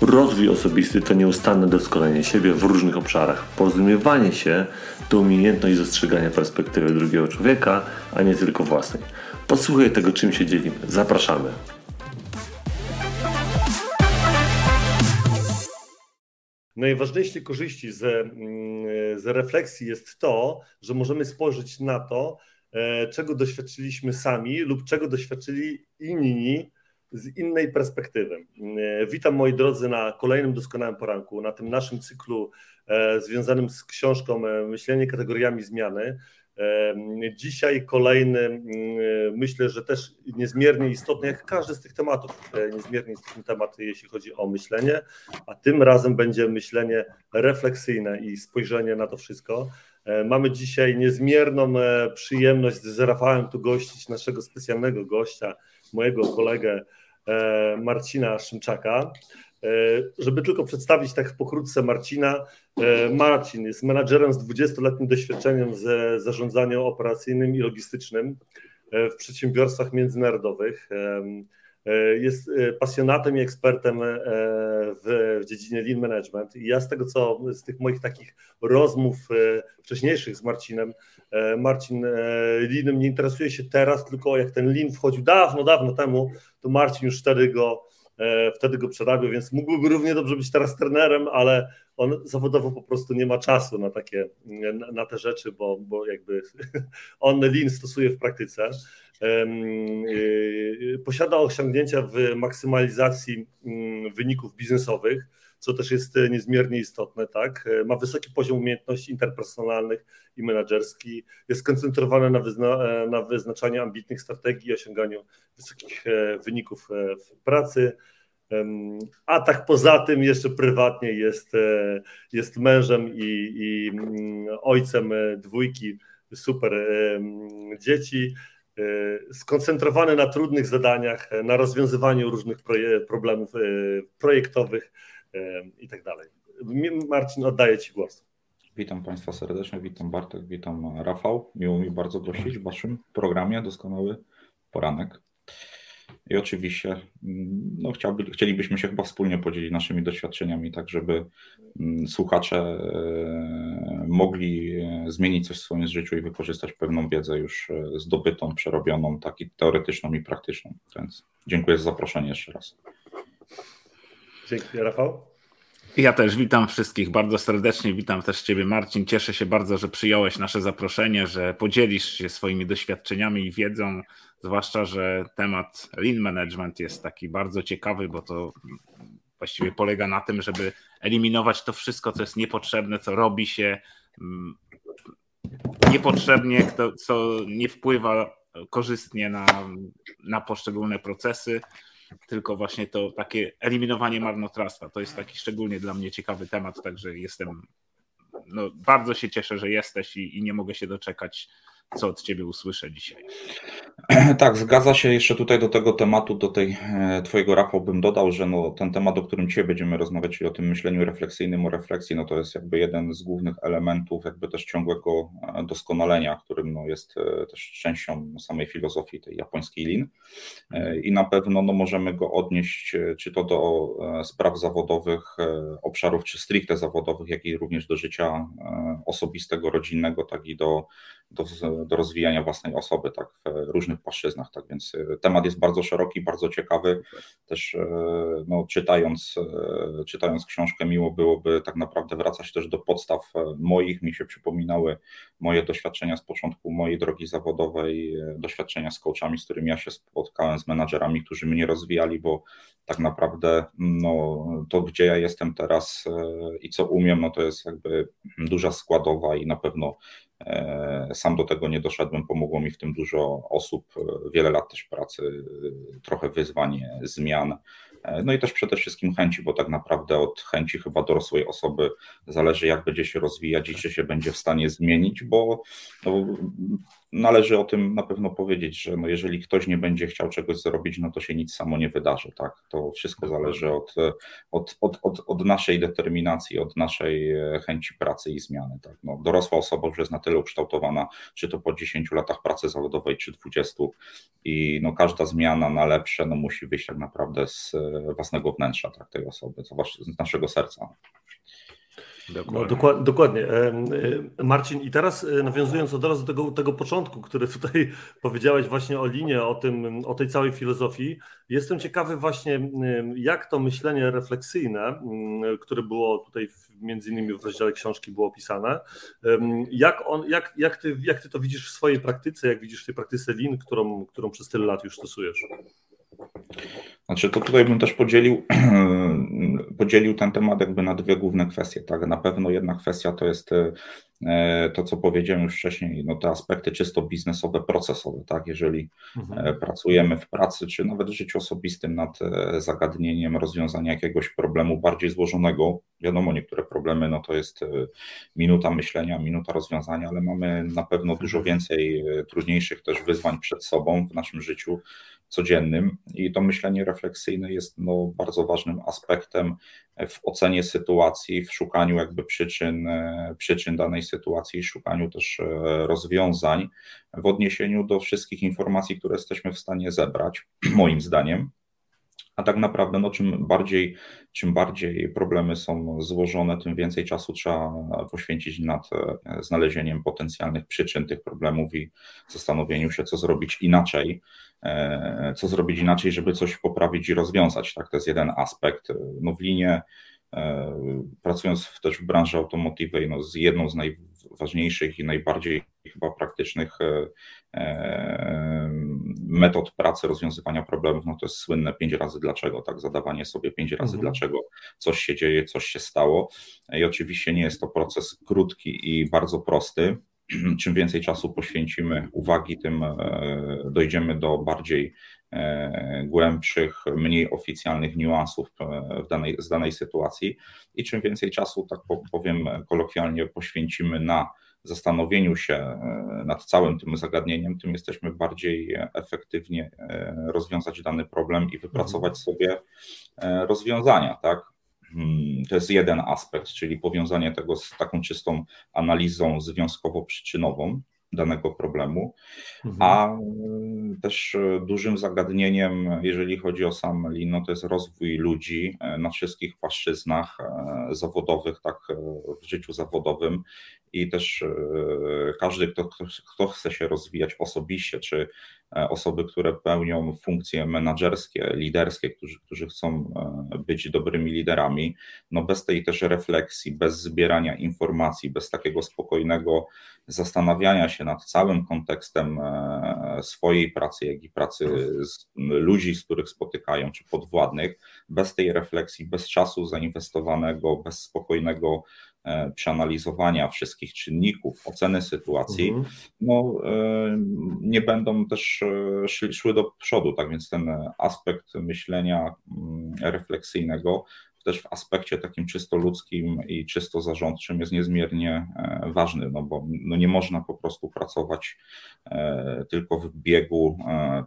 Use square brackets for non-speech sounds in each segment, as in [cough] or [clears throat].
Rozwój osobisty to nieustanne doskonalenie siebie w różnych obszarach. Porozumiewanie się to umiejętność dostrzegania perspektywy drugiego człowieka, a nie tylko własnej. Posłuchaj tego, czym się dzielimy. Zapraszamy. Najważniejsze korzyści z, mm, z refleksji jest to, że możemy spojrzeć na to, e, czego doświadczyliśmy sami lub czego doświadczyli inni z innej perspektywy. E, witam moi drodzy na kolejnym doskonałym poranku, na tym naszym cyklu e, związanym z książką Myślenie kategoriami zmiany. Dzisiaj kolejny, myślę, że też niezmiernie istotny, jak każdy z tych tematów, niezmiernie istotny temat, jeśli chodzi o myślenie, a tym razem będzie myślenie refleksyjne i spojrzenie na to wszystko. E, mamy dzisiaj niezmierną e, przyjemność z Rafałem tu gościć naszego specjalnego gościa, mojego kolegę e, Marcina Szymczaka. Żeby tylko przedstawić tak pokrótce Marcina, Marcin jest menadżerem z 20-letnim doświadczeniem z zarządzaniem operacyjnym i logistycznym w przedsiębiorstwach międzynarodowych. E, jest e, pasjonatem i ekspertem e, w, dziedzinie lean management. I ja z tego co, z tych moich takich rozmów wcześniejszych z Marcinem, Marcin leanem nie interesuje się teraz, tylko jak ten lean wchodził dawno, dawno temu, to Marcin już wtedy go wtedy go przerabiał, więc mógłby równie dobrze być teraz trenerem, ale on zawodowo po prostu nie ma czasu na takie, na te rzeczy, bo, bo jakby [laughs] on lean stosuje w praktyce. Y, posiada osiągnięcia w maksymalizacji mm, wyników biznesowych, co też jest e, niezmiernie istotne, tak? E, ma wysoki poziom umiejętności interpersonalnych i menedżerski, jest skoncentrowany na, wyzna e, na wyznaczaniu ambitnych strategii i osiąganiu wysokich wyników w pracy. A tak poza tym jeszcze prywatnie jest, jest mężem i, i mm, ojcem dwójki super dzieci. Skoncentrowany na trudnych zadaniach, na rozwiązywaniu różnych problemów projektowych i tak dalej. Marcin, oddaję Ci głos. Witam Państwa serdecznie, witam Bartek, witam Rafał. Miło mi bardzo gościć w Waszym programie Doskonały Poranek. I oczywiście mm, no, chciałby, chcielibyśmy się chyba wspólnie podzielić naszymi doświadczeniami, tak żeby mm, słuchacze e, mogli e, zmienić coś w swoim życiu i wykorzystać pewną wiedzę już e, zdobytą, przerobioną, tak i teoretyczną i praktyczną. Więc dziękuję za zaproszenie jeszcze raz. Dziękuję, Rafał. Ja też witam wszystkich bardzo serdecznie. Witam też Ciebie, Marcin. Cieszę się bardzo, że przyjąłeś nasze zaproszenie, że podzielisz się swoimi doświadczeniami i wiedzą, zwłaszcza, że temat lean management jest taki bardzo ciekawy, bo to właściwie polega na tym, żeby eliminować to wszystko, co jest niepotrzebne, co robi się mm, niepotrzebnie, co nie wpływa korzystnie na, na poszczególne procesy tylko właśnie to takie eliminowanie marnotrawstwa. To jest taki szczególnie dla mnie ciekawy temat, także jestem, no, bardzo się cieszę, że jesteś i, i nie mogę się doczekać co od Ciebie usłyszę dzisiaj. [clears throat] Tak, zgadza się. Jeszcze tutaj do tego tematu, do tej e, Twojego Rafał bym dodał, że no, ten temat, o którym dzisiaj będziemy rozmawiać, czyli o tym myśleniu refleksyjnym, o refleksji, no to jest jakby jeden z głównych elementów jakby też ciągłego e, doskonalenia, którym no, jest e, też częścią samej filozofii tej japońskiej lin. I na pewno no, możemy go odnieść czy to do spraw zawodowych, obszarów czy stricte zawodowych, jak i również do życia osobistego, rodzinnego, tak i do do, do rozwijania własnej osoby tak, w różnych płaszczyznach. Tak więc e, temat jest bardzo szeroki, bardzo ciekawy. Też e, no, czytając, e, czytając książkę, miło byłoby tak naprawdę wracać też do podstaw moich. Mi się przypominały moje doświadczenia z początku mojej drogi zawodowej, doświadczenia z coachami, z którymi ja się spotkałem, z menadżerami, którzy mnie rozwijali, bo tak naprawdę no, to, gdzie ja jestem teraz i co umiem, no to jest jakby duża składowa i na pewno sam do tego nie doszedłem, pomogło mi w tym dużo osób, e, wiele lat też pracy, e, trochę wyzwań, zmian, no i też przede wszystkim chęci, bo tak naprawdę od chęci chyba dorosłej osoby zależy, jak będzie się rozwijać i czy się będzie w stanie zmienić, bo no, należy o tym na pewno powiedzieć, że no jeżeli ktoś nie będzie chciał czegoś zrobić, no to się nic samo nie wydarzy. Tak? To wszystko zależy od, od, od, od, od naszej determinacji, od naszej e, chęci pracy i zmiany. Tak? No, dorosła osoba już jest na tyle ukształtowana, czy to po 10 latach pracy zawodowej, czy 20 i no, każda zmiana na lepsze no, musi wyjść tak naprawdę z e, własnego wnętrza tak, tej osoby, z naszego serca. Dokładnie. No, dokładnie, dokładnie. Marcin, i teraz e, nawiązując od razu do tego, tego początku, który [laughs] tutaj powiedziałeś właśnie o linie, o, tym, o tej całej filozofii, jestem ciekawy właśnie, jak to myślenie refleksyjne, które było tutaj między innymi w rozdziale książki było opisane, jak, on, jak, jak, ty, jak ty to widzisz w swojej praktyce, jak widzisz w tej praktyce lin, którą, którą przez tyle lat już stosujesz? Znaczy, to tutaj bym też podzielił, [clears throat] podzielił ten temat jakby na dwie główne kwestie. Tak, na pewno jedna kwestia to jest e, to, co powiedziałem już wcześniej, no te aspekty czysto biznesowe, procesowe, tak, jeżeli mhm. E, pracujemy w pracy, czy nawet w życiu osobistym nad e, zagadnieniem rozwiązania jakiegoś problemu bardziej złożonego, wiadomo, niektóre problemy, no to jest minuta myślenia, minuta rozwiązania, ale mamy na pewno dużo mhm. więcej trudniejszych też wyzwań przed sobą w naszym życiu, codziennym i to myślenie refleksyjne jest no, bardzo ważnym aspektem w ocenie sytuacji, w szukaniu jakby przyczyn, e, przyczyn danej sytuacji, szukaniu też e, rozwiązań w odniesieniu do wszystkich informacji, które jesteśmy w stanie zebrać, [clears throat] moim zdaniem. A tak naprawdę, no, czym, bardziej, czym bardziej problemy są złożone, tym więcej czasu trzeba poświęcić nad e, znalezieniem potencjalnych przyczyn tych problemów i zastanowieniu się, co zrobić inaczej, e, co zrobić inaczej, żeby coś poprawić i rozwiązać. Tak, to jest jeden aspekt. No, w linie, e, pracując też w branży automotywej, no, z jedną z najważniejszych i najbardziej chyba praktycznych metod pracy, rozwiązywania problemów, no to jest słynne pięć razy dlaczego, tak, zadawanie sobie pięć razy mhm. dlaczego coś się dzieje, coś się stało. I oczywiście nie jest to proces krótki i bardzo prosty, [clears throat] czym więcej czasu poświęcimy uwagi, tym e, dojdziemy do bardziej e, głębszych, mniej oficjalnych niuansów e, w danej, z danej sytuacji i czym więcej czasu, tak powiem kolokwialnie, poświęcimy na zastanowieniu się nad całym tym zagadnieniem, tym jesteśmy bardziej efektywnie rozwiązać dany problem i wypracować mhm. sobie rozwiązania, tak? Hmm, to jest jeden aspekt, czyli powiązanie tego z taką czystą analizą związkowo-przyczynową danego problemu, mhm. a też dużym zagadnieniem, jeżeli chodzi o sam Lean, no to jest rozwój ludzi na wszystkich płaszczyznach zawodowych, tak w życiu zawodowym i też e, każdy, kto, kto chce się rozwijać osobiście, czy e, osoby, które pełnią funkcje menedżerskie, liderskie, którzy, którzy chcą e, być dobrymi liderami, no bez tej też refleksji, bez zbierania informacji, bez takiego spokojnego zastanawiania się nad całym kontekstem swojej pracy, jak i pracy z ludzi, z których spotykają, czy podwładnych, bez tej refleksji, bez czasu zainwestowanego, bez spokojnego E, przeanalizowania wszystkich czynników, oceny sytuacji, mhm. no, e, nie będą też e, szli, szły do przodu. Tak więc ten aspekt myślenia mm, refleksyjnego też w aspekcie takim czysto ludzkim i czysto zarządczym jest niezmiernie ważny, no bo no nie można po prostu pracować tylko w biegu,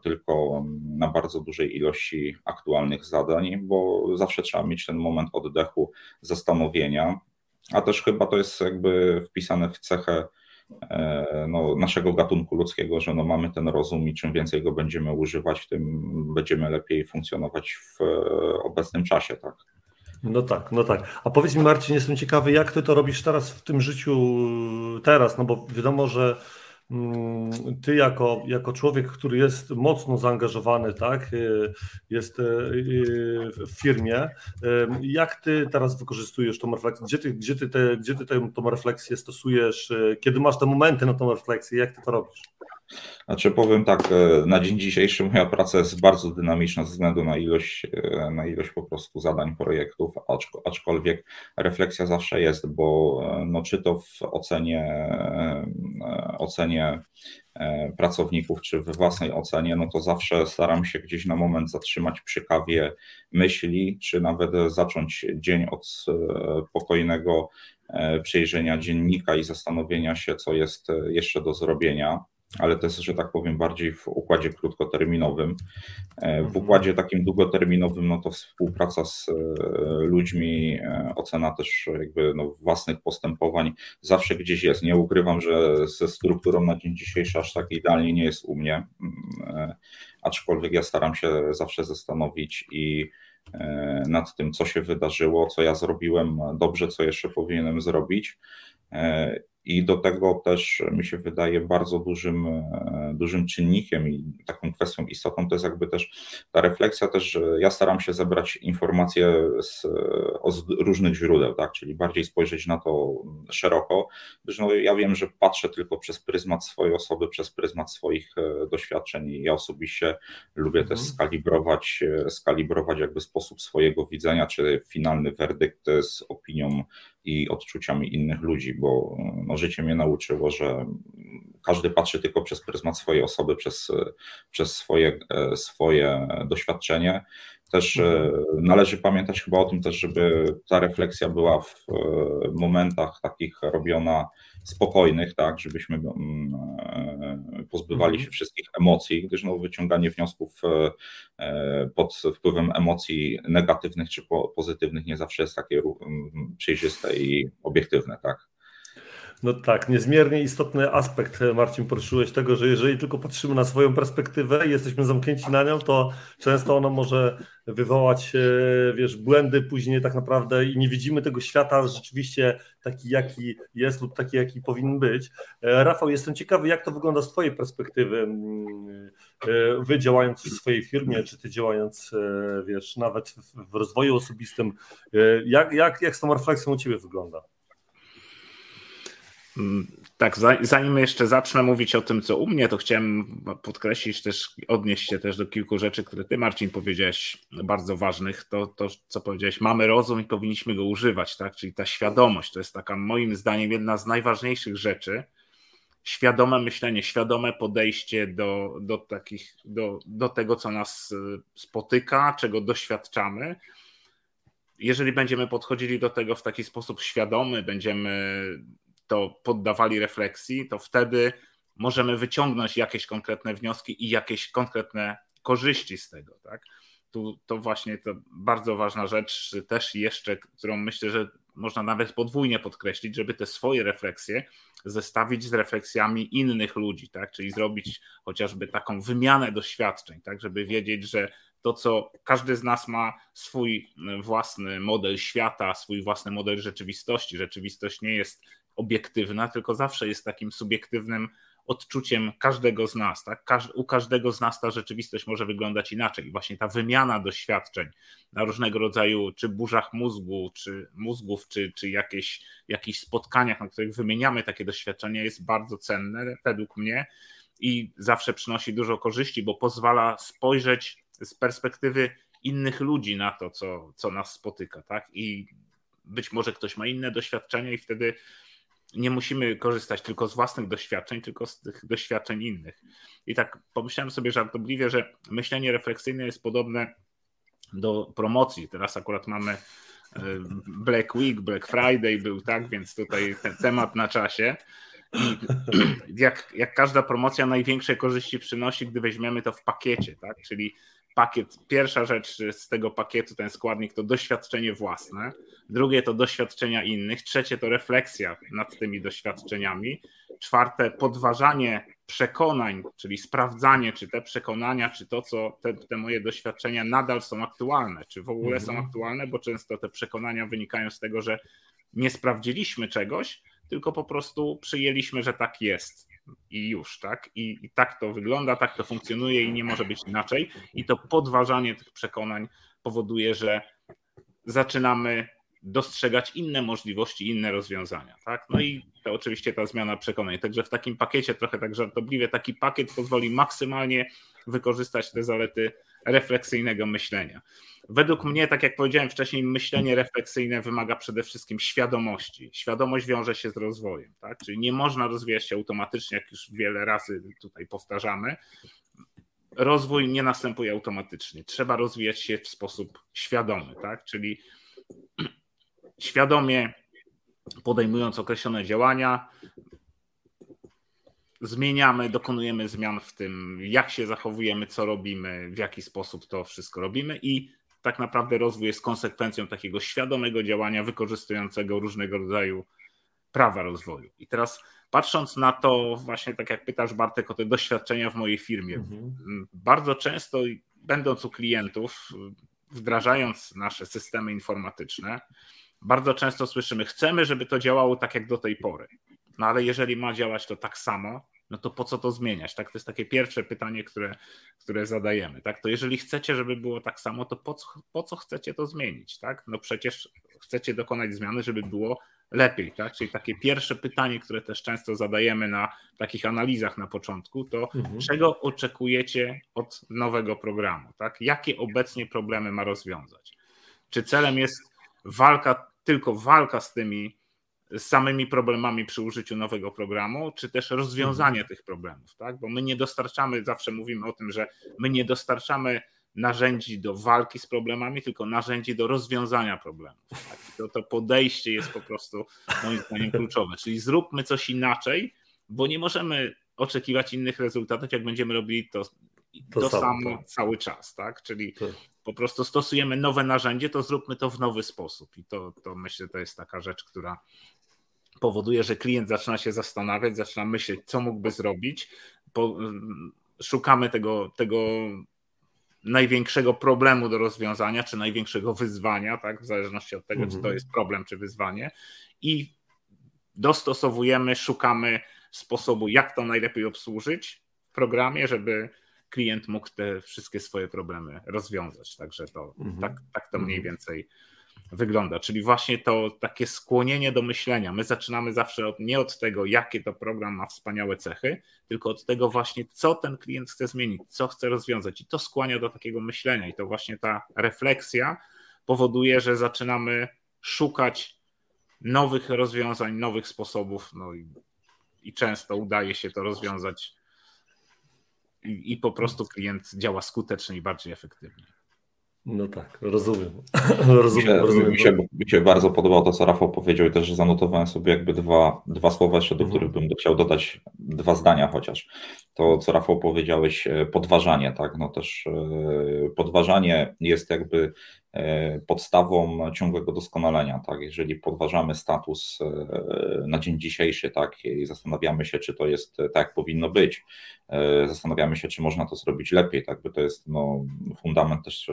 tylko na bardzo dużej ilości aktualnych zadań, bo zawsze trzeba mieć ten moment oddechu, zastanowienia, a też chyba to jest jakby wpisane w cechę e, no, naszego gatunku ludzkiego, że no, mamy ten rozum i czym więcej go będziemy używać, tym będziemy lepiej funkcjonować w obecnym czasie, tak? No tak, no tak. A powiedz mi Marcin, jestem ciekawy, jak ty to robisz teraz w tym życiu teraz, no bo wiadomo, że ty jako, jako człowiek, który jest mocno zaangażowany, tak, y, jest y, y, w firmie, jak ty teraz wykorzystujesz tą refleksję? Gdzie ty, gdzie ty, te, gdzie ty tę, tą refleksję stosujesz? Kiedy masz te momenty na tą refleksję? Jak ty to robisz? Znaczy powiem tak, e, na dzień dzisiejszy moja praca jest bardzo dynamiczna ze względu na ilość, e, na ilość po prostu zadań, projektów, aczkolwiek refleksja zawsze jest, bo e, no, czy to w ocenie, ocenie pracowników, czy we własnej ocenie, no to zawsze staram się gdzieś na moment zatrzymać przy kawie myśli, czy nawet zacząć dzień od spokojnego przejrzenia dziennika i zastanowienia się, co jest jeszcze do zrobienia ale to jest, że tak powiem, bardziej w układzie krótkoterminowym. E, w mhm. układzie takim długoterminowym, no to współpraca z e, ludźmi, e, ocena też jakby no, własnych postępowań zawsze gdzieś jest. Nie ukrywam, że ze strukturą na dzień dzisiejszy aż tak idealnie nie jest u mnie, mm, aczkolwiek ja staram się zawsze zastanowić i nad tym, co się wydarzyło, co ja zrobiłem dobrze, co jeszcze powinienem zrobić i do tego też mi się wydaje bardzo dużym, e, dużym czynnikiem i taką kwestią istotną to jest jakby też ta refleksja też, że ja staram się zebrać informacje z, z różnych źródeł, tak, czyli bardziej spojrzeć na to szeroko, gdyż no, ja wiem, że patrzę tylko przez pryzmat swojej osoby, przez pryzmat swoich e, doświadczeń i ja osobiście lubię mhm. też skalibrować, e, skalibrować jakby sposób swojego widzenia, czy finalny werdykt z opinią i odczuciami innych ludzi, bo no, życie mnie nauczyło, że każdy patrzy tylko przez pryzmat swojej osoby, przez, przez swoje, swoje doświadczenie. Też mhm. należy pamiętać chyba o tym też, żeby ta refleksja była w momentach takich robiona spokojnych, tak, żebyśmy e, pozbywali mhm. się wszystkich emocji, gdyż no, wyciąganie wniosków e, e, pod wpływem emocji negatywnych czy pozytywnych nie zawsze jest takie przejrzyste i obiektywne, tak. No tak, niezmiernie istotny aspekt, e, Marcin, poruszyłeś tego, że jeżeli tylko patrzymy na swoją perspektywę i jesteśmy zamknięci na nią, to często ona może wywołać, e, wiesz, błędy później tak naprawdę i nie widzimy tego świata rzeczywiście taki, jaki jest lub taki, jaki powinien być. E, Rafał, jestem ciekawy, jak to wygląda z Twojej perspektywy, mm, wy działając w swojej firmie, czy Ty działając, wiesz, nawet w rozwoju osobistym, jak, jak, jak z tą refleksją u Ciebie wygląda? Mm, tak, zanim jeszcze zacznę mówić o tym, co u mnie, to chciałem podkreślić też, odnieść się też do kilku rzeczy, które ty, Marcin, powiedziałeś, bardzo ważnych. To, to co powiedziałeś, mamy rozum i powinniśmy go używać, tak? Czyli ta świadomość to jest taka, moim zdaniem, jedna z najważniejszych rzeczy. Świadome myślenie, świadome podejście do, do, takich, do, do tego, co nas y, spotyka, czego doświadczamy. Jeżeli będziemy podchodzili do tego w taki sposób świadomy, będziemy to poddawali refleksji, to wtedy możemy wyciągnąć jakieś konkretne wnioski i jakieś konkretne korzyści z tego. Tak? Tu to właśnie to bardzo ważna rzecz, też jeszcze, którą myślę, że można nawet podwójnie podkreślić, żeby te swoje refleksje zestawić z refleksjami innych ludzi, tak? czyli zrobić chociażby taką wymianę doświadczeń, tak? żeby wiedzieć, że to, co każdy z nas ma swój własny model świata, swój własny model rzeczywistości. Rzeczywistość nie jest obiektywna, tylko zawsze jest takim subiektywnym odczuciem każdego z nas. Tak? u każdego z nas ta rzeczywistość może wyglądać inaczej. Właśnie ta wymiana doświadczeń na różnego rodzaju, czy burzach mózgu, czy mózgów, czy, czy jakieś, jakichś spotkaniach, na których wymieniamy takie doświadczenia, jest bardzo cenne według mnie i zawsze przynosi dużo korzyści, bo pozwala spojrzeć z perspektywy innych ludzi na to, co, co nas spotyka. Tak? I być może ktoś ma inne doświadczenia i wtedy nie musimy korzystać tylko z własnych doświadczeń, tylko z tych doświadczeń innych. I tak pomyślałem sobie żartobliwie, że myślenie refleksyjne jest podobne do promocji. Teraz akurat mamy e, Black Week, Black Friday był, tak, więc tutaj ten temat na czasie. Jak, jak każda promocja największe korzyści przynosi, gdy weźmiemy to w pakiecie, tak? Czyli pakiet, pierwsza rzecz z tego pakietu, ten składnik to doświadczenie własne, drugie to doświadczenia innych, trzecie to refleksja nad tymi doświadczeniami, czwarte podważanie przekonań, czyli sprawdzanie, czy te przekonania, czy to, co te, te moje doświadczenia nadal są aktualne, czy w ogóle mhm. są aktualne, bo często te przekonania wynikają z tego, że nie sprawdziliśmy czegoś, tylko po prostu przyjęliśmy, że tak jest i już, tak? I, I, tak to wygląda, tak to funkcjonuje i nie może być inaczej. I to podważanie tych przekonań powoduje, że zaczynamy dostrzegać inne możliwości, inne rozwiązania, tak? No i to oczywiście ta zmiana przekonań. Także w takim pakiecie, trochę tak żartobliwie, taki pakiet pozwoli maksymalnie wykorzystać te zalety refleksyjnego myślenia. Według mnie, tak jak powiedziałem wcześniej, myślenie refleksyjne wymaga przede wszystkim świadomości. Świadomość wiąże się z rozwojem, tak? czyli nie można rozwijać się automatycznie, jak już wiele razy tutaj powtarzamy. Rozwój nie następuje automatycznie. Trzeba rozwijać się w sposób świadomy, tak? czyli świadomie podejmując określone działania, zmieniamy, dokonujemy zmian w tym, jak się zachowujemy, co robimy, w jaki sposób to wszystko robimy i tak naprawdę rozwój jest konsekwencją takiego świadomego działania wykorzystującego różnego rodzaju prawa rozwoju. I teraz patrząc na to, właśnie tak jak pytasz Bartek o te doświadczenia w mojej firmie, mhm. bardzo często będąc u klientów, wdrażając nasze systemy informatyczne, bardzo często słyszymy, chcemy, żeby to działało tak jak do tej pory. No ale jeżeli ma działać to tak samo, no to po co to zmieniać? Tak, to jest takie pierwsze pytanie, które, które zadajemy. Tak, to jeżeli chcecie, żeby było tak samo, to po co, po co chcecie to zmienić? Tak, no przecież chcecie dokonać zmiany, żeby było lepiej, tak? Czyli takie pierwsze pytanie, które też często zadajemy na takich analizach na początku, to mhm. czego oczekujecie od nowego programu, tak? Jakie obecnie problemy ma rozwiązać? Czy celem jest walka, tylko walka z tymi z samymi problemami przy użyciu nowego programu, czy też rozwiązanie mhm. tych problemów, tak? Bo my nie dostarczamy, zawsze mówimy o tym, że my nie dostarczamy narzędzi do walki z problemami, tylko narzędzi do rozwiązania problemów. Tak? To, to podejście jest po prostu moim zdaniem kluczowe. Czyli zróbmy coś inaczej, bo nie możemy oczekiwać innych rezultatów, jak będziemy robili to, to, to samo, tak. cały czas, tak? Czyli po prostu stosujemy nowe narzędzie, to zróbmy to w nowy sposób. I to, to myślę, to jest taka rzecz, która powoduje, że klient zaczyna się zastanawiać, zaczyna myśleć, co mógłby zrobić. Po, szukamy tego, tego największego problemu do rozwiązania, czy największego wyzwania, tak, w zależności od tego, czy to mhm. jest problem, czy wyzwanie, i dostosowujemy, szukamy sposobu, jak to najlepiej obsłużyć w programie, żeby klient mógł te wszystkie swoje problemy rozwiązać. Także to mhm. tak, tak to mniej mhm. więcej wygląda. Czyli właśnie to takie skłonienie do myślenia. My zaczynamy zawsze od, nie od tego, jakie to program ma wspaniałe cechy, tylko od tego właśnie, co ten klient chce zmienić, co chce rozwiązać. I to skłania do takiego myślenia. I to właśnie ta refleksja powoduje, że zaczynamy szukać nowych rozwiązań, nowych sposobów. No i, i często udaje się to rozwiązać. I, I po prostu klient działa skutecznie i bardziej efektywnie. No tak, rozumiem. [laughs] rozumiem, mi, się, rozumiem. Mi, się, mi się bardzo podobało to, co Rafał powiedział i też zanotowałem sobie jakby dwa, dwa słowa jeszcze, do mhm. których bym chciał dodać dwa zdania chociaż. To, co Rafał powiedziałeś, e, podważanie, tak, no też e, podważanie jest jakby E, podstawą ciągłego doskonalenia. Tak? Jeżeli podważamy status na dzień dzisiejszy tak? i zastanawiamy się, czy to jest tak, jak powinno być, zastanawiamy się, czy można to zrobić lepiej, tak? bo to jest no, fundament też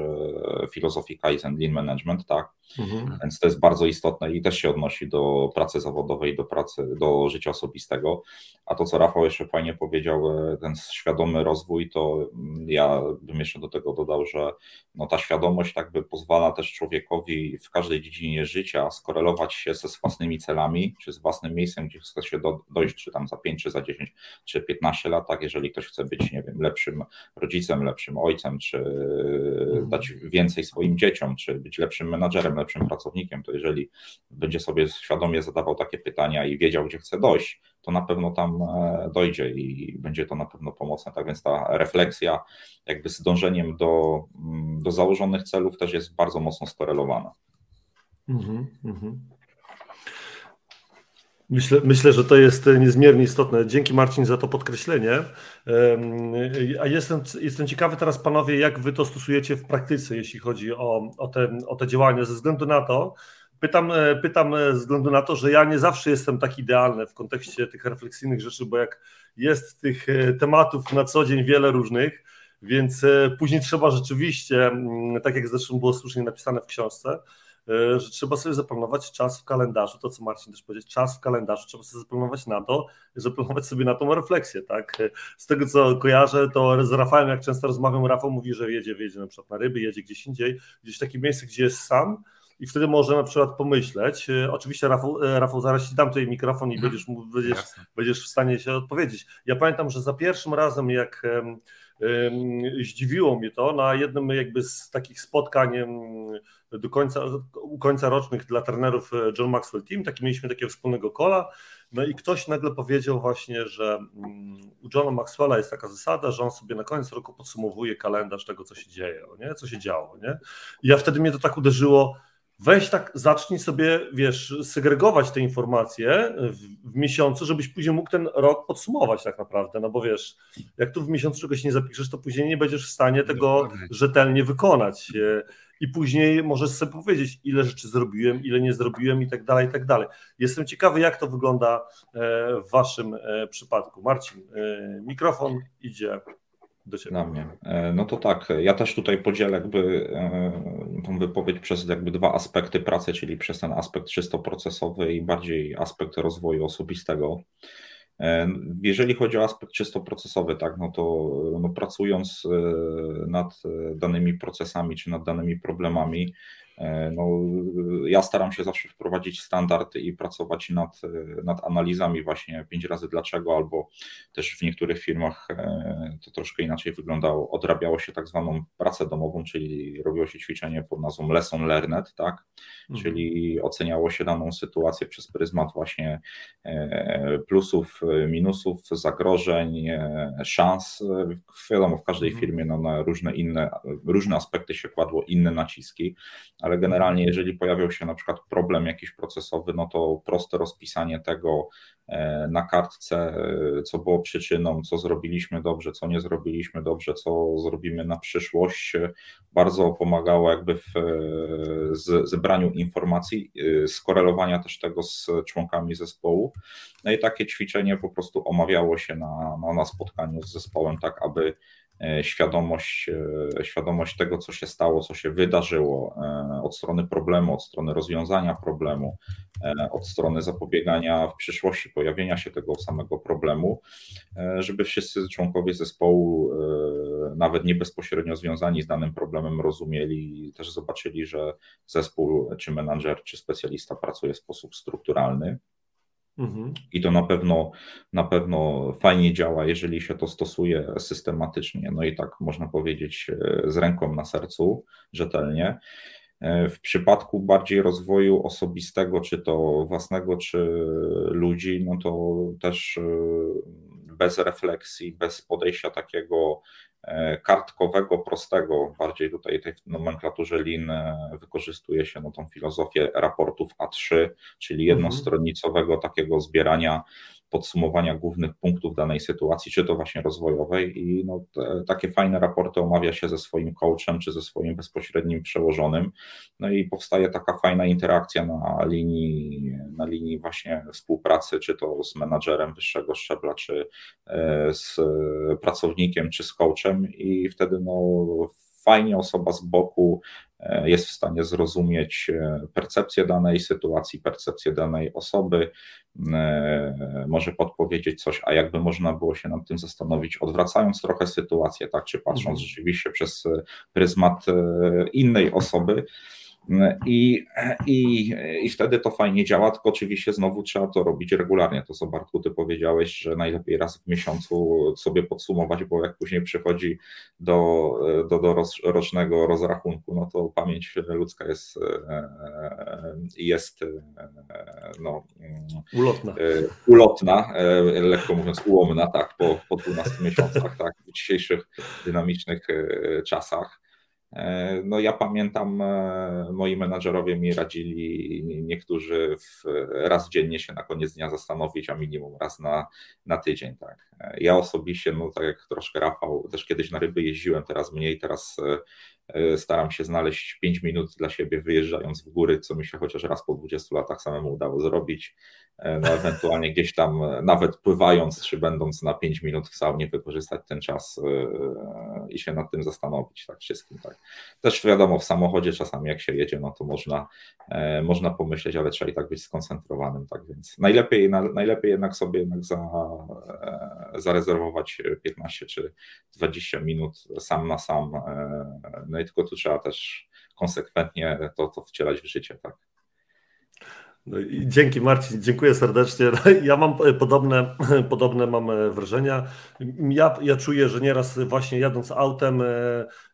filozofii Kaizen Lean Management, tak? Mhm. Więc to jest bardzo istotne i też się odnosi do pracy zawodowej, do pracy, do życia osobistego. A to, co Rafał jeszcze fajnie powiedział, ten świadomy rozwój, to ja bym jeszcze do tego dodał, że no, ta świadomość tak by pozwala pozwala też człowiekowi w każdej dziedzinie życia skorelować się ze własnymi celami, czy z własnym miejscem, gdzie chce się do, dojść, czy tam za 5, czy za 10, czy 15 lat, tak, jeżeli ktoś chce być, nie wiem, lepszym rodzicem, lepszym ojcem, czy mhm. dać więcej swoim dzieciom, czy być lepszym menadżerem, lepszym pracownikiem, to jeżeli będzie sobie świadomie zadawał takie pytania i wiedział, gdzie chce dojść, to na pewno tam e, dojdzie i będzie to na pewno pomocne. Tak więc ta refleksja, jakby z dążeniem do, mm, do założonych celów, też jest bardzo mocno skorelowana. Mhm, mhm. Myślę, myślę, że to jest niezmiernie istotne. Dzięki Marcin za to podkreślenie. A jestem, jestem ciekawy teraz, panowie, jak wy to stosujecie w praktyce, jeśli chodzi o, o, te, o te działania, ze względu na to, Pytam, e, pytam e, ze względu na to, że ja nie zawsze jestem tak idealny w kontekście tych refleksyjnych rzeczy, bo jak jest tych e, tematów na co dzień wiele różnych, więc później trzeba rzeczywiście, mm, tak jak zresztą było słusznie napisane w książce, że trzeba sobie zaplanować czas w kalendarzu, to co Marcin też powiedział, czas w kalendarzu, trzeba sobie zaplanować na to, zaplanować sobie na tą refleksję, tak? Z tego co kojarzę, to z Rafałem, jak często rozmawiam, Rafał mówi, że jedzie, jedzie na przykład na ryby, jedzie gdzieś indziej, gdzieś w takie miejsce, gdzie jest sam, i wtedy może na przykład pomyśleć, e, oczywiście Rafał, e, Rafał zaraz ci dam tutaj mikrofon i mhm. będziesz, będziesz, będziesz w stanie się odpowiedzieć. Ja pamiętam, że za pierwszym razem jak Zdziwiło mnie to na jednym jakby z takich spotkań do końca, u końca rocznych dla trenerów e, John Maxwell Team, taki mieliśmy takiego wspólnego kola, no i ktoś nagle powiedział właśnie, że mm, u Johna Maxwella jest taka zasada, że on sobie na koniec roku podsumowuje kalendarz tego, co się dzieje, nie? co się działo. Nie? I ja wtedy mnie to tak uderzyło, weź tak, zacznij sobie, wiesz, segregować te informacje w, w, miesiącu, żebyś później mógł ten rok podsumować tak naprawdę, no bo wiesz, jak tu w miesiącu czegoś nie zapiszesz, to później nie będziesz w stanie tego rzetelnie wykonać i później możesz sobie powiedzieć, ile rzeczy zrobiłem, ile nie zrobiłem i tak dalej, i tak dalej. Jestem ciekawy, jak to wygląda e, w waszym e, przypadku. Marcin, e, mikrofon idzie do Ciebie. Na mnie. No to tak, ja też tutaj podzielę jakby tą wypowiedź przez jakby dwa aspekty pracy, czyli przez ten aspekt czysto procesowy i bardziej aspekt rozwoju osobistego. Jeżeli chodzi o aspekt czysto procesowy, tak, no to no pracując e, nad danymi procesami czy nad danymi problemami, E, no, ja staram się zawsze wprowadzić standard i pracować nad, nad analizami właśnie pięć razy dlaczego, albo też w niektórych firmach e, to troszkę inaczej wyglądało. Odrabiało się tak zwaną pracę domową, czyli robiło się ćwiczenie pod nazwą lesson learned, tak? Mhm. Czyli oceniało się daną sytuację przez pryzmat właśnie e, plusów, minusów, zagrożeń, szans. Wiadomo, w każdej mhm. firmie no, na różne inne, różne aspekty się kładło inne naciski, ale generalnie jeżeli pojawiał się na przykład problem jakiś procesowy, no to proste rozpisanie tego e, na kartce, e, co było przyczyną, co zrobiliśmy dobrze, co nie zrobiliśmy dobrze, co zrobimy na przyszłość, e, bardzo pomagało jakby w zebraniu informacji, skorelowania też tego z członkami zespołu. No i takie ćwiczenie po prostu omawiało się na, na spotkaniu z zespołem, tak aby świadomość, e, świadomość tego, co się stało, co się wydarzyło e, od strony problemu, od strony rozwiązania problemu, od strony zapobiegania w przyszłości pojawienia się tego samego problemu, żeby wszyscy członkowie zespołu, nawet nie bezpośrednio związani z danym problemem, rozumieli i też zobaczyli, że zespół, czy menadżer, czy specjalista pracuje w sposób strukturalny. Mhm. I to na pewno, na pewno fajnie działa, jeżeli się to stosuje systematycznie. No i tak można powiedzieć e, z ręką na sercu, rzetelnie. E, w przypadku bardziej rozwoju osobistego, czy to własnego, czy ludzi, no to też e, bez refleksji, bez podejścia takiego E, kartkowego, prostego, bardziej tutaj tej nomenklaturze Lean e, wykorzystuje się no, tą filozofię raportów A3, czyli mhm. jednostronicowego takiego zbierania podsumowania głównych punktów danej sytuacji, czy to właśnie rozwojowej. I no, te, takie fajne raporty omawia się ze swoim coachem, czy ze swoim bezpośrednim przełożonym, no i powstaje taka fajna interakcja na linii, na linii właśnie współpracy, czy to z menadżerem wyższego szczebla, czy e, z pracownikiem, czy z coachem. I wtedy no fajnie osoba z boku e, jest w stanie zrozumieć e, percepcję danej sytuacji, percepcję danej osoby, e, może podpowiedzieć coś, a jakby można było się nad tym zastanowić, odwracając trochę sytuację, tak, czy patrząc mhm. rzeczywiście przez pryzmat innej osoby. I, i, I wtedy to fajnie działa, tylko oczywiście znowu trzeba to robić regularnie. To co Bartku, ty powiedziałeś, że najlepiej raz w miesiącu sobie podsumować, bo jak później przychodzi do, do, do rocznego rozrachunku, no to pamięć ludzka jest, jest no, ulotna. ulotna, lekko mówiąc ułomna, tak, po, po 12 miesiącach, tak, w dzisiejszych dynamicznych czasach. E, no ja pamiętam, e, moi menadżerowie mi radzili niektórzy raz dziennie się na koniec dnia zastanowić, a minimum raz na, na tydzień. Tak. E, ja osobiście, no tak jak troszkę Rafał, też kiedyś na ryby jeździłem, teraz mniej, teraz staram się znaleźć 5 minut dla siebie wyjeżdżając w góry, co mi się chociaż raz po 20 latach samemu udało zrobić. E, no ewentualnie gdzieś tam e, nawet pływając, czy będąc na 5 minut w saunie, wykorzystać ten czas e, i się nad tym zastanowić, tak wszystkim, tak. Też wiadomo, w samochodzie czasami jak się jedzie, no to można, można pomyśleć, ale trzeba i tak być skoncentrowanym, tak więc najlepiej, najlepiej jednak sobie jednak za, zarezerwować 15 czy 20 minut sam na sam, no i tylko tu trzeba też konsekwentnie to, to wcielać w życie, tak. No dzięki Marcin, dziękuję serdecznie. Ja mam podobne, [clears throat] podobne mam e, wrażenia. Ja, ja czuję, że nieraz właśnie jadąc autem, e,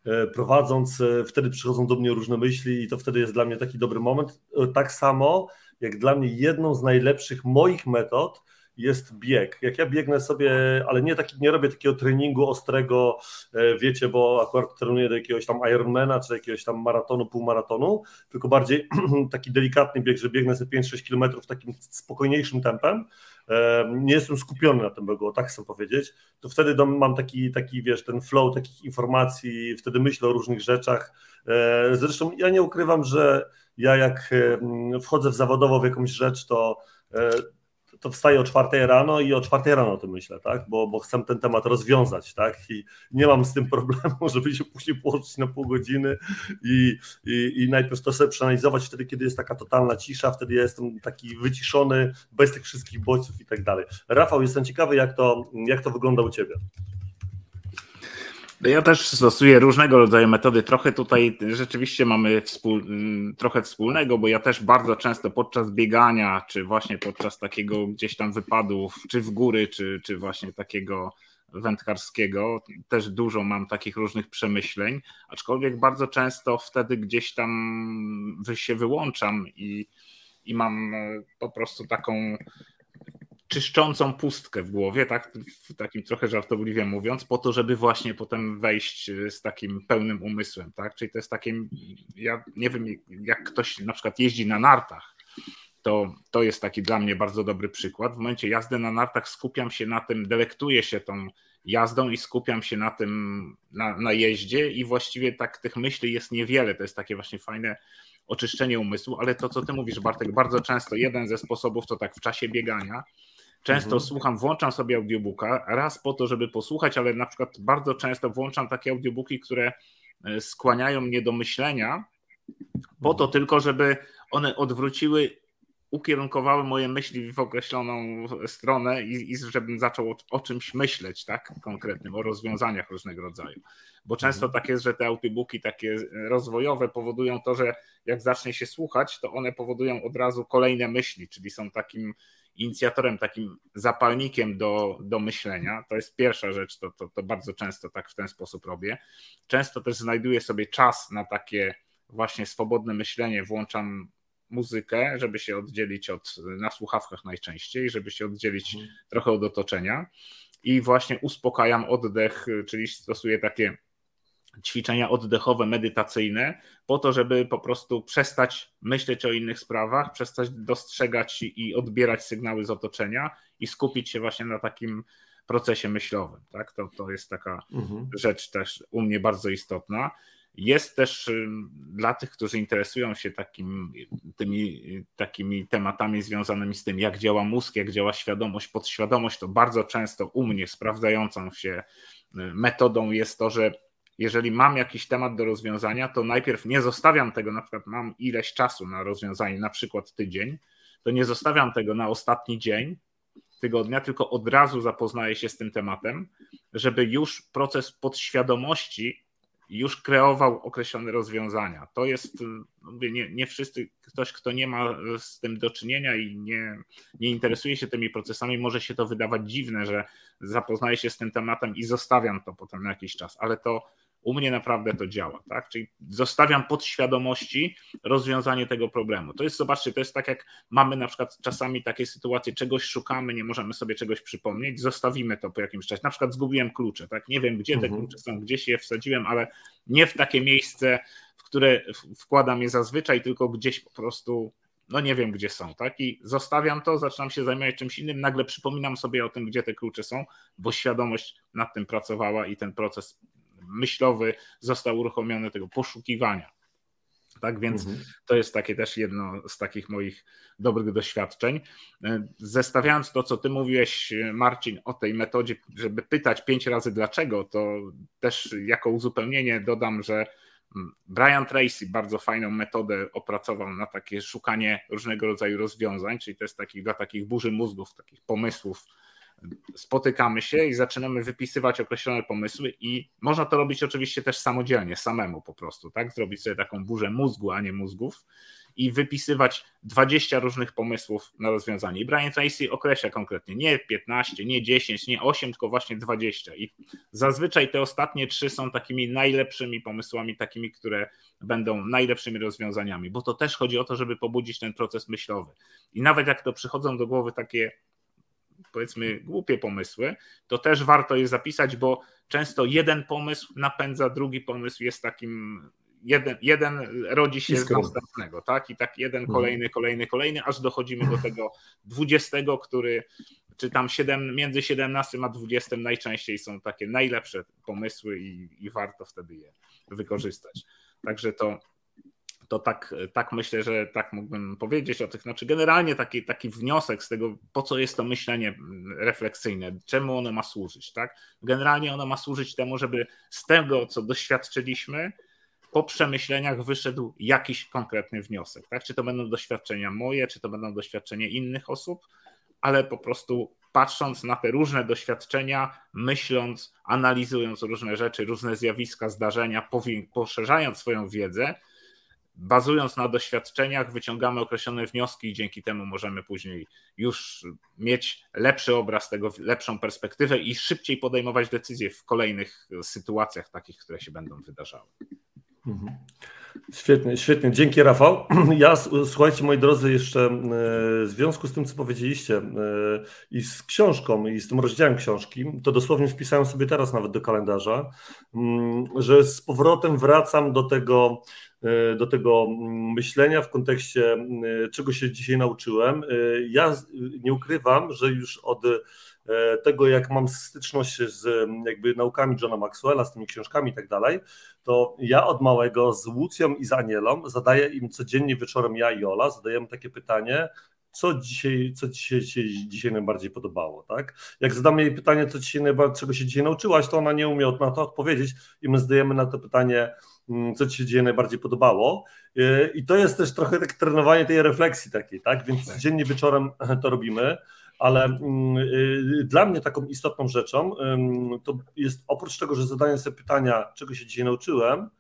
e, prowadząc, wtedy przychodzą do mnie różne myśli i to wtedy jest dla mnie taki dobry moment. Tak samo jak dla mnie jedną z najlepszych moich metod jest bieg. Jak ja biegnę sobie, ale nie, taki, nie robię takiego treningu ostrego, e, wiecie, bo akurat trenuję do jakiegoś tam Ironmana, czy jakiegoś tam maratonu, półmaratonu, tylko bardziej [clears throat] taki delikatny bieg, że biegnę sobie 5-6 km takim spokojniejszym tempem, e, nie jestem skupiony na tym biegu, tak chcę powiedzieć, to wtedy mam taki, taki, wiesz, ten flow takich informacji, wtedy myślę o różnych rzeczach. E, zresztą ja nie ukrywam, że ja jak wchodzę w zawodowo w jakąś rzecz, to to wstaję o czwartej rano i o czwartej rano o tym myślę, tak? Bo, bo chcę ten temat rozwiązać, tak? I nie mam z tym problemu, [laughs] żeby się później położyć na pół godziny i, i, i najpierw to sobie przeanalizować wtedy, kiedy jest taka totalna cisza, wtedy ja jestem taki wyciszony, bez tych wszystkich bodźców i tak dalej. Rafał, jestem ciekawy, jak to, jak to wygląda u Ciebie. Ja też stosuję różnego rodzaju metody. Trochę tutaj rzeczywiście mamy trochę wspólnego, bo ja też bardzo często podczas biegania, czy właśnie podczas takiego gdzieś tam wypadów, czy w góry, czy, czy właśnie takiego wędkarskiego, też dużo mam takich różnych przemyśleń, aczkolwiek bardzo często wtedy gdzieś tam się wyłączam i, i mam po prostu taką czyszczącą pustkę w głowie, tak, w takim trochę żartobliwie mówiąc, po to, żeby właśnie potem wejść z takim pełnym umysłem, tak, czyli to jest takie, ja nie wiem, jak ktoś na przykład jeździ na nartach, to, to jest taki dla mnie bardzo dobry przykład. W momencie jazdy na nartach skupiam się na tym, delektuję się tą jazdą i skupiam się na tym, na, na jeździe i właściwie tak tych myśli jest niewiele, to jest takie właśnie fajne oczyszczenie umysłu, ale to, co ty mówisz, Bartek, bardzo często jeden ze sposobów to tak w czasie biegania, Często mhm. słucham, włączam sobie audiobooka, raz po to, żeby posłuchać, ale na przykład bardzo często włączam takie audiobooki, które e, skłaniają mnie do myślenia, po to mhm. tylko, żeby one odwróciły, ukierunkowały moje myśli w określoną stronę i, i żebym zaczął o, o, czymś myśleć, tak, konkretnym, o rozwiązaniach różnego rodzaju. Bo często mhm. tak jest, że te audiobooki takie rozwojowe powodują to, że jak zacznie się słuchać, to one powodują od razu kolejne myśli, czyli są takim inicjatorem, takim zapalnikiem do, do myślenia. To jest pierwsza rzecz, to, to, to bardzo często tak w ten sposób robię. Często też znajduję sobie czas na takie właśnie swobodne myślenie, włączam muzykę, żeby się oddzielić od, na słuchawkach najczęściej, żeby się oddzielić mhm. trochę od otoczenia i właśnie uspokajam oddech, czyli stosuję takie ćwiczenia oddechowe, medytacyjne, po to, żeby po prostu przestać myśleć o innych sprawach, przestać dostrzegać i odbierać sygnały z otoczenia i skupić się właśnie na takim procesie myślowym. Tak? To, to jest taka mhm. rzecz też u mnie bardzo istotna. Jest też dla tych, którzy interesują się takim, tymi takimi tematami związanymi z tym, jak działa mózg, jak działa świadomość, podświadomość, to bardzo często u mnie sprawdzającą się metodą jest to, że jeżeli mam jakiś temat do rozwiązania, to najpierw nie zostawiam tego, na przykład mam ileś czasu na rozwiązanie, na przykład tydzień, to nie zostawiam tego na ostatni dzień tygodnia, tylko od razu zapoznaję się z tym tematem, żeby już proces podświadomości już kreował określone rozwiązania. To jest, mówię, nie, nie wszyscy, ktoś, kto nie ma z tym do czynienia i nie, nie interesuje się tymi procesami, może się to wydawać dziwne, że zapoznaję się z tym tematem i zostawiam to potem na jakiś czas, ale to u mnie naprawdę to działa, tak? Czyli zostawiam podświadomości rozwiązanie tego problemu. To jest, zobaczcie, to jest tak jak mamy na przykład czasami takie sytuacje, czegoś szukamy, nie możemy sobie czegoś przypomnieć, zostawimy to po jakimś czasie. Na przykład zgubiłem klucze, tak? Nie wiem, gdzie te mhm. klucze są, gdzieś je wsadziłem, ale nie w takie miejsce, w które wkładam je zazwyczaj, tylko gdzieś po prostu no nie wiem, gdzie są, tak? I zostawiam to, zaczynam się zajmować czymś innym, nagle przypominam sobie o tym, gdzie te klucze są, bo świadomość nad tym pracowała i ten proces myślowy został uruchomiony tego poszukiwania. Tak więc mhm. to jest takie też jedno z takich moich dobrych doświadczeń. Zestawiając to, co ty mówiłeś, Marcin, o tej metodzie, żeby pytać pięć razy dlaczego, to też jako uzupełnienie dodam, że Brian Tracy bardzo fajną metodę opracował na takie szukanie różnego rodzaju rozwiązań, czyli to jest takich, dla takich burzy mózgów, takich pomysłów spotykamy się i zaczynamy wypisywać określone pomysły i można to robić oczywiście też samodzielnie, samemu po prostu, tak? Zrobić sobie taką burzę mózgu, a nie mózgów i wypisywać 20 różnych pomysłów na rozwiązanie. I Brian Tracy określa konkretnie nie 15, nie 10, nie 8, tylko właśnie 20. I zazwyczaj te ostatnie trzy są takimi najlepszymi pomysłami, takimi, które będą najlepszymi rozwiązaniami, bo to też chodzi o to, żeby pobudzić ten proces myślowy. I nawet jak to przychodzą do głowy takie powiedzmy głupie pomysły, to też warto je zapisać, bo często jeden pomysł napędza drugi pomysł, jest takim jeden, jeden rodzi się z następnego, tak? I tak jeden, mhm. kolejny, kolejny, kolejny, aż dochodzimy do tego dwudziestego, który, czy tam siedem, między 17 a 20 najczęściej są takie najlepsze pomysły i, i warto wtedy je wykorzystać. Także to, to tak, tak myślę, że tak mógłbym powiedzieć o tych. Znaczy, generalnie taki, taki wniosek z tego, po co jest to myślenie refleksyjne, czemu ono ma służyć. Tak? Generalnie ono ma służyć temu, żeby z tego, co doświadczyliśmy, po przemyśleniach wyszedł jakiś konkretny wniosek. Tak? Czy to będą doświadczenia moje, czy to będą doświadczenia innych osób, ale po prostu patrząc na te różne doświadczenia, myśląc, analizując różne rzeczy, różne zjawiska, zdarzenia, poszerzając swoją wiedzę, bazując na doświadczeniach, wyciągamy określone wnioski i dzięki temu możemy później już mieć lepszy obraz tego, lepszą perspektywę i szybciej podejmować decyzje w kolejnych sytuacjach takich, które się będą wydarzały. Mhm. Świetnie, świetnie. Dzięki Rafał. [clears throat] Ja, słuchajcie moi drodzy, jeszcze e, w związku z tym, co powiedzieliście e, i z książką, i z tym rozdziałem książki, to dosłownie wpisałem sobie teraz nawet do kalendarza, mm, że z powrotem wracam do tego, do tego mm, myślenia w kontekście, czego się dzisiaj nauczyłem. Ja nie ukrywam, że już od E, tego, jak mam styczność z jakby naukami Johna Maxwella, z tymi książkami i tak dalej, to ja od małego z Łucją i z Anielą zadaję im codziennie wieczorem, ja i Ola, zadajemy takie pytanie, co dzisiaj, co ci się dzisiaj najbardziej podobało, tak? Jak zadamy jej pytanie, co się najbardziej, czego się dzisiaj nauczyłaś, to ona nie umie na to odpowiedzieć i my zdajemy na to pytanie, co ci się dzisiaj najbardziej podobało. E, I to jest też trochę tak trenowanie tej refleksji takiej, tak? Więc tak. codziennie wieczorem [laughs] to robimy ale mm, y, dla mnie taką istotną rzeczą to jest oprócz tego, że zadaję sobie pytania, czego się dzisiaj nauczyłem,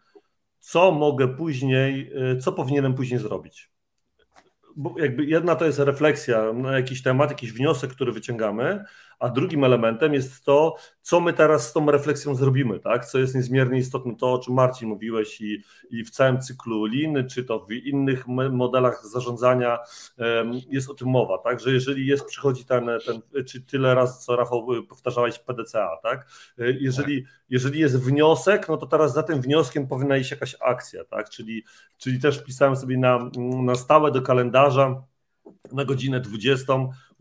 co mogę później, y, co powinienem później zrobić. Bo jakby jedna to jest refleksja na jakiś temat, jakiś wniosek, który wyciągamy, a drugim elementem jest to, co my teraz z tą refleksją zrobimy, tak? co jest niezmiernie istotne, to o czym Marcin mówiłeś i, i w całym cyklu Lean, czy to w innych modelach zarządzania jest o tym mowa, tak? że jeżeli jest, przychodzi ten, ten czy tyle razy, co Rafał powtarzałeś PDCA, tak? E, jeżeli, jeżeli jest wniosek, no to teraz za tym wnioskiem powinna iść jakaś akcja, tak? czyli, czyli też wpisałem sobie na, na stałe do kalendarza na godzinę 20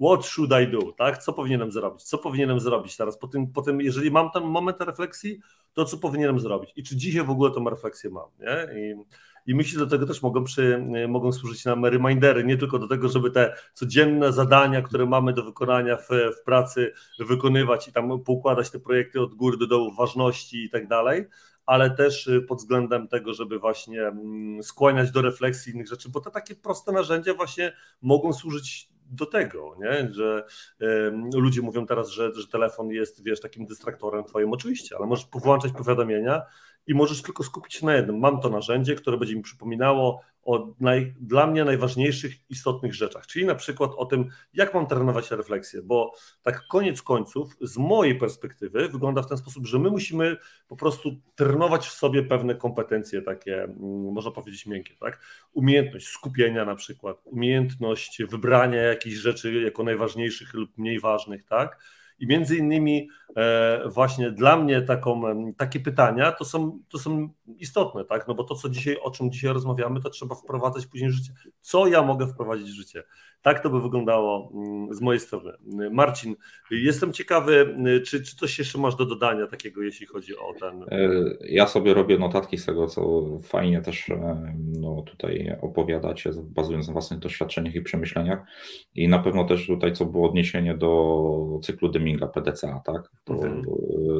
what should I do, tak? Co powinienem zrobić? Co powinienem zrobić teraz? Po tym, po tym, jeżeli mam ten moment refleksji, to co powinienem zrobić? I czy dzisiaj w ogóle tą refleksję mam, nie? I, i myślę, do tego też mogą, przy, mogą służyć nam remindery, nie tylko do tego, żeby te codzienne zadania, które mamy do wykonania w, w pracy, wykonywać i tam poukładać te projekty od góry do dołu, ważności i tak dalej, ale też pod względem tego, żeby właśnie mm, skłaniać do refleksji innych rzeczy, bo te takie proste narzędzia właśnie mogą służyć do tego, nie? że y, ludzie mówią teraz, że, że telefon jest, wiesz, takim dystraktorem twoim, oczywiście, ale możesz włączać powiadomienia i możesz tylko skupić się na jednym. Mam to narzędzie, które będzie mi przypominało o naj, dla mnie najważniejszych, istotnych rzeczach, czyli na przykład o tym, jak mam trenować refleksję, bo tak koniec końców, z mojej perspektywy, wygląda w ten sposób, że my musimy po prostu trenować w sobie pewne kompetencje takie, mm, można powiedzieć, miękkie, tak? Umiejętność skupienia na przykład, umiejętność wybrania jakichś rzeczy jako najważniejszych lub mniej ważnych, tak? I między innymi e, właśnie dla mnie taką, takie pytania to są, to są istotne, tak? No bo to, co dzisiaj, o czym dzisiaj rozmawiamy, to trzeba wprowadzać później w życie. Co ja mogę wprowadzić w życie? Tak to by wyglądało mm, z mojej strony. Marcin, jestem ciekawy, czy, czy coś jeszcze masz do dodania takiego, jeśli chodzi o ten. E, ja sobie robię notatki z tego, co fajnie też e, no, tutaj opowiadacie, bazując na własnych doświadczeniach i przemyśleniach. I na pewno też tutaj, co było odniesienie do cyklu Deming screeninga PDCA, tak? To mhm.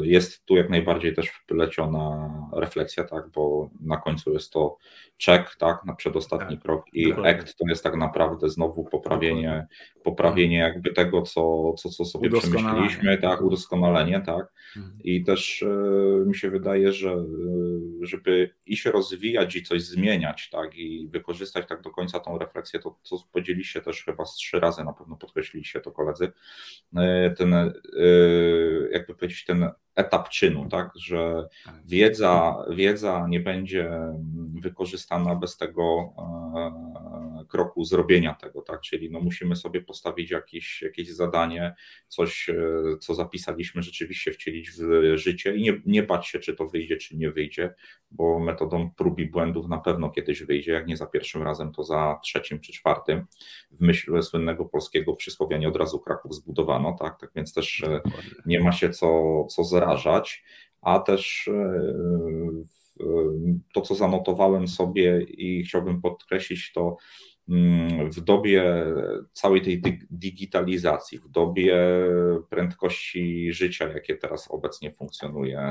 jest tu jak najbardziej też wpleciona refleksja, tak? Bo na końcu jest to check, tak? Na przedostatni tak. krok i Dokładnie. act to jest tak naprawdę znowu poprawienie, poprawienie jakby tego, co, co, co sobie przemyśleliśmy, tak? Udoskonalenie, tak? Mhm. I też y, mi się wydaje, że y, żeby i się rozwijać i coś zmieniać, tak? I wykorzystać tak do końca tą refleksję, to co podzieliście też chyba z trzy razy na pewno podkreśliliście to koledzy, ten, e, jakby powiedzieć, ten etap czynu, tak, że tak. wiedza, wiedza nie będzie wykorzystana bez tego e, kroku zrobienia tego, tak, czyli no musimy sobie postawić jakieś, jakieś zadanie, coś, e, co zapisaliśmy, rzeczywiście wcielić w życie i nie, nie bać się, czy to wyjdzie, czy nie wyjdzie, bo metodą prób i błędów na pewno kiedyś wyjdzie, jak nie za pierwszym razem, to za trzecim czy czwartym. W myśl słynnego polskiego przysłowia nie od razu Kraków zbudowano, tak, tak więc też e, nie ma się co, co zarażać, a też e, to, co zanotowałem sobie i chciałbym podkreślić, to mm, w dobie całej tej digitalizacji, w dobie prędkości życia, jakie teraz obecnie funkcjonuje,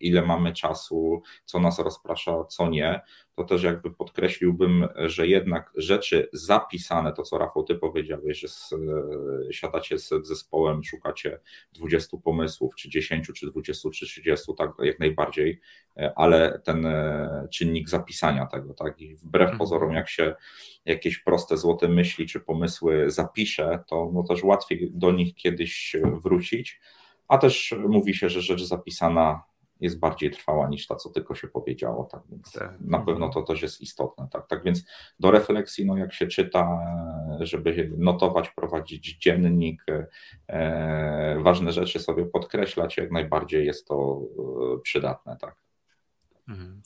ile mamy czasu, co nas rozprasza, co nie, to też jakby podkreśliłbym, że jednak rzeczy zapisane, to co Rafał ty powiedziałeś, że z, siadacie z zespołem, szukacie 20 pomysłów, czy 10, czy 20, czy 30, tak jak najbardziej, ale ten czynnik zapisania tego, tak, i wbrew mhm. pozorom, jak się jakieś proste złote myśli czy pomysły zapisze, to no też łatwiej do nich kiedyś wrócić, a też mówi się, że rzecz zapisana jest bardziej trwała niż ta, co tylko się powiedziało, tak więc tak. na pewno to też jest istotne, tak, tak więc do refleksji, no jak się czyta, żeby notować, prowadzić dziennik, e, ważne rzeczy sobie podkreślać, jak najbardziej jest to e, przydatne, tak. Mhm.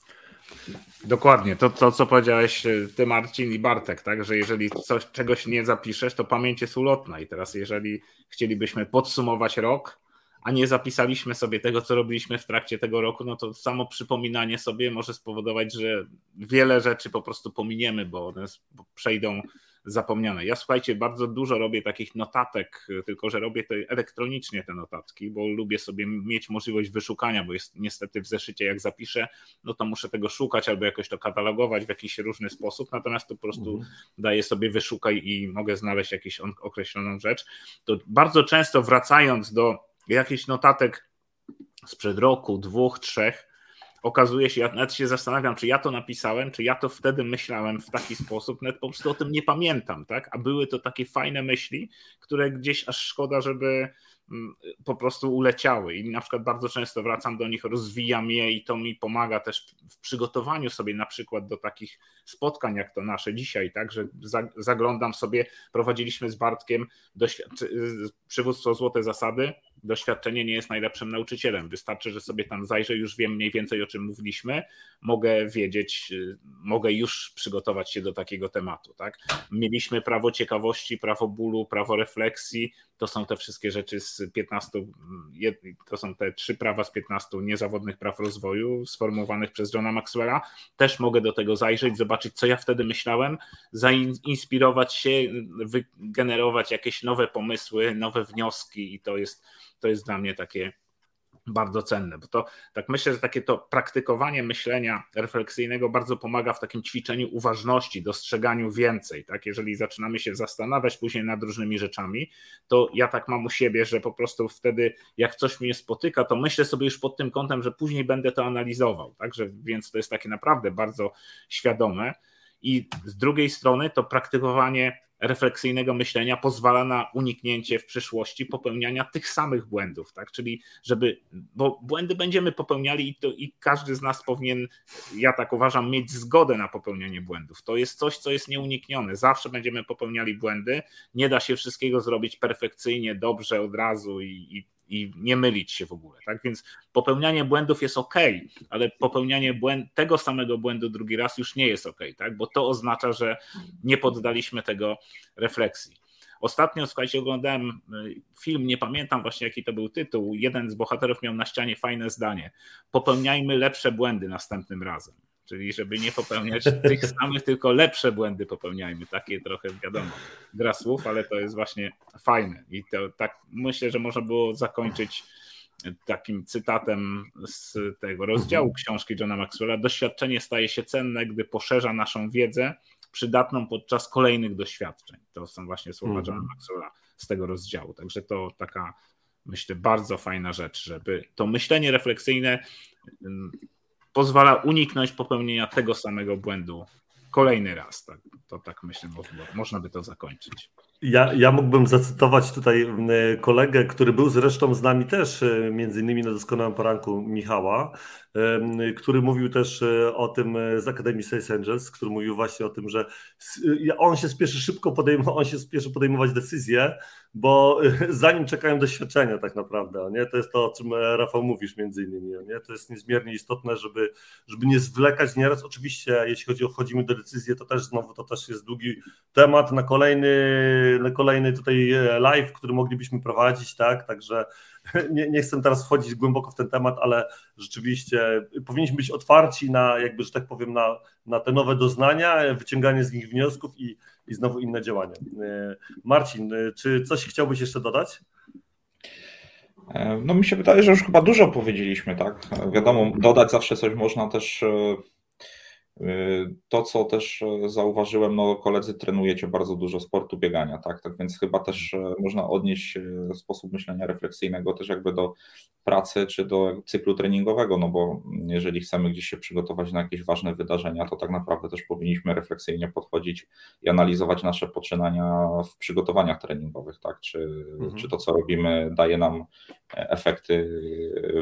Dokładnie, to, to co powiedziałeś e, ty Marcin i Bartek, tak, że jeżeli coś, czegoś nie zapiszesz, to pamięć jest ulotna i teraz jeżeli chcielibyśmy podsumować rok, a nie zapisaliśmy sobie tego, co robiliśmy w trakcie tego roku, no to samo przypominanie sobie może spowodować, że wiele rzeczy po prostu pominiemy, bo one przejdą zapomniane. Ja słuchajcie, bardzo dużo robię takich notatek, tylko że robię to elektronicznie te notatki, bo lubię sobie mieć możliwość wyszukania, bo jest niestety w zeszycie jak zapiszę, no to muszę tego szukać albo jakoś to katalogować w jakiś różny sposób, natomiast to po prostu mhm. daję sobie wyszukaj i mogę znaleźć jakąś określoną rzecz. To bardzo często wracając do jakichś notatek sprzed roku, dwóch, trzech, okazuje się, ja nawet się zastanawiam, czy ja to napisałem, czy ja to wtedy myślałem w taki sposób, nawet po prostu o tym nie pamiętam, tak? A były to takie fajne myśli, które gdzieś aż szkoda, żeby mm, po prostu uleciały. I na przykład bardzo często wracam do nich, rozwijam je i to mi pomaga też w przygotowaniu sobie na przykład do takich spotkań jak to nasze dzisiaj, tak, że zaglądam sobie, prowadziliśmy z Bartkiem przywództwo Złote Zasady, doświadczenie nie jest najlepszym nauczycielem. Wystarczy, że sobie tam zajrzę, już wiem mniej więcej o czym mówiliśmy, mogę wiedzieć, y, mogę już przygotować się do takiego tematu. Tak? Mieliśmy prawo ciekawości, prawo bólu, prawo refleksji. To są te wszystkie rzeczy z 15, to są te trzy prawa z 15 niezawodnych praw rozwoju sformułowanych przez Johna Maxwella. Też mogę do tego zajrzeć, zobaczyć, co ja wtedy myślałem, zainspirować się, wygenerować jakieś nowe pomysły, nowe wnioski i to jest to jest dla mnie takie bardzo cenne, bo to tak myślę, że takie to praktykowanie myślenia refleksyjnego bardzo pomaga w takim ćwiczeniu uważności, dostrzeganiu więcej. Tak? Jeżeli zaczynamy się zastanawiać później nad różnymi rzeczami, to ja tak mam u siebie, że po prostu wtedy, jak coś mnie spotyka, to myślę sobie już pod tym kątem, że później będę to analizował. Także więc to jest takie naprawdę bardzo świadome. I z drugiej strony to praktykowanie refleksyjnego myślenia pozwala na uniknięcie w przyszłości popełniania tych samych błędów, tak? Czyli żeby, bo błędy będziemy popełniali i, to, i każdy z nas powinien, ja tak uważam, mieć zgodę na popełnianie błędów. To jest coś, co jest nieuniknione. Zawsze będziemy popełniali błędy. Nie da się wszystkiego zrobić perfekcyjnie, dobrze od razu i, i i nie mylić się w ogóle. Tak więc popełnianie błędów jest ok, ale popełnianie błęd, tego samego błędu drugi raz już nie jest ok, tak? bo to oznacza, że nie poddaliśmy tego refleksji. Ostatnio, słuchajcie, oglądałem y, film, nie pamiętam właśnie jaki to był tytuł. Jeden z bohaterów miał na ścianie fajne zdanie: Popełniajmy lepsze błędy następnym razem. Czyli żeby nie popełniać tych samych, tylko lepsze błędy popełniajmy. Takie trochę wiadomo, gra słów, ale to jest właśnie fajne. I to tak myślę, że można było zakończyć takim cytatem z tego rozdziału mhm. książki Johna Maxwella. Doświadczenie staje się cenne, gdy poszerza naszą wiedzę przydatną podczas kolejnych doświadczeń. To są właśnie słowa mhm. Johna Maxwella z tego rozdziału. Także to taka, myślę, bardzo fajna rzecz, żeby to myślenie refleksyjne pozwala uniknąć popełnienia tego samego błędu kolejny raz. Tak, to tak myślę, można by to zakończyć. Ja, ja mógłbym zacytować tutaj kolegę, który był zresztą z nami też, e, między innymi na doskonałym poranku Michała, który mówił też e, o tym e, z Akademii Sales Angels, który mówił właśnie o tym, że on się spieszy szybko on się spieszy podejmować decyzje, bo [laughs] zanim czekają doświadczenia tak naprawdę, nie? to jest to, o czym Rafał mówisz między innymi, nie? to jest niezmiernie istotne, żeby, żeby nie zwlekać nieraz, oczywiście jeśli chodzi o wchodzimy do decyzji, to też znowu to też jest długi temat na kolejny, na kolejny tutaj live, który moglibyśmy prowadzić, tak, także [laughs] nie, nie chcę teraz wchodzić głęboko w ten temat, ale rzeczywiście powinniśmy być otwarci na, jakby, że tak powiem, na, na te nowe doznania, wyciąganie z nich wniosków i, i znowu inne działania. Marcin, czy coś chciałbyś jeszcze dodać? No mi się wydaje, że już chyba dużo powiedzieliśmy, tak? Wiadomo, dodać zawsze coś można też e, to, co też e, zauważyłem, no koledzy trenujecie bardzo dużo sportu biegania, tak? Tak więc chyba też e, można odnieść e, sposób myślenia refleksyjnego też jakby do pracy czy do cyklu treningowego, no bo jeżeli chcemy gdzieś się przygotować na jakieś ważne wydarzenia, to tak naprawdę też powinniśmy refleksyjnie podchodzić i analizować nasze poczynania w przygotowaniach treningowych, tak? Czy, mhm. czy to, co robimy, daje nam efekty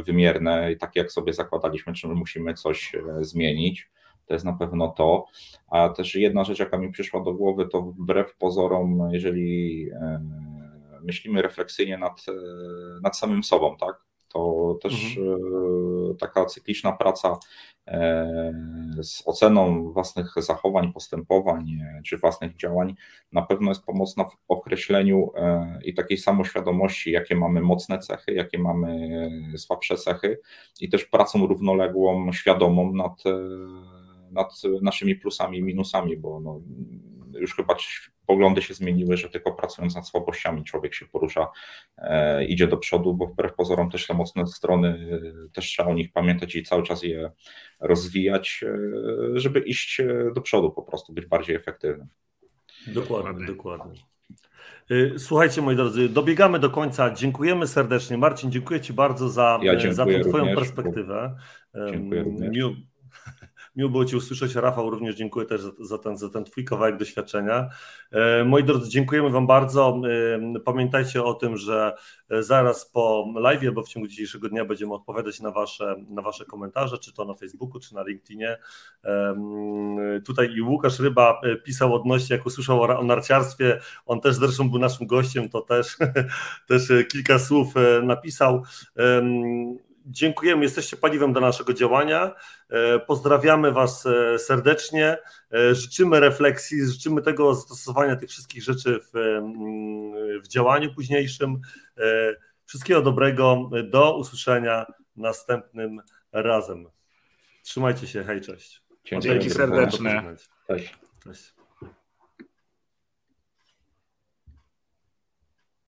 wymierne i takie, jak sobie zakładaliśmy, czy musimy coś zmienić to jest na pewno to. A też jedna rzecz, jaka mi przyszła do głowy, to wbrew pozorom, jeżeli e, myślimy refleksyjnie nad, e, nad samym sobą, tak? To też mhm. E, taka cykliczna praca z oceną własnych zachowań, postępowań czy własnych działań na pewno jest pomocna w określeniu i takiej samoświadomości, jakie mamy mocne cechy, jakie mamy słabsze cechy i też pracą równoległą, świadomą nad nad naszymi plusami i minusami, bo no, już chyba poglądy się zmieniły, że tylko pracując nad słabościami człowiek się porusza, e, idzie do przodu, bo wbrew pozorom też te mocne strony, e, też trzeba o nich pamiętać i cały czas je rozwijać, e, żeby iść e, do przodu po prostu, być bardziej efektywnym. Dokładnie, dokładnie. E, słuchajcie, moi drodzy, dobiegamy do końca. Dziękujemy serdecznie. Marcin, dziękuję Ci bardzo za, ja za tę Twoją perspektywę. Dziękuję również. Miło było Cię usłyszeć. Rafał, również dziękuję też za, ten, za ten Twój kawałek doświadczenia. E, moi drodzy, dziękujemy Wam bardzo. E, pamiętajcie o tym, że e, zaraz po live, bo w ciągu dzisiejszego dnia będziemy odpowiadać na Wasze, na wasze komentarze, czy to na Facebooku, czy na LinkedInie. Tutaj i Łukasz Ryba pisał odnośnie, jak usłyszał o narciarstwie, on też zresztą był naszym gościem, to też, [laughs] też kilka słów napisał. Dziękujemy, jesteście paliwem do naszego działania. E, pozdrawiamy Was e, serdecznie. E, życzymy refleksji, życzymy tego zastosowania tych wszystkich rzeczy w, w działaniu późniejszym. Wszystkiego dobrego. Do usłyszenia następnym razem. Trzymajcie się. Hej, cześć. Dzięki serdeczne. Cześć. cześć.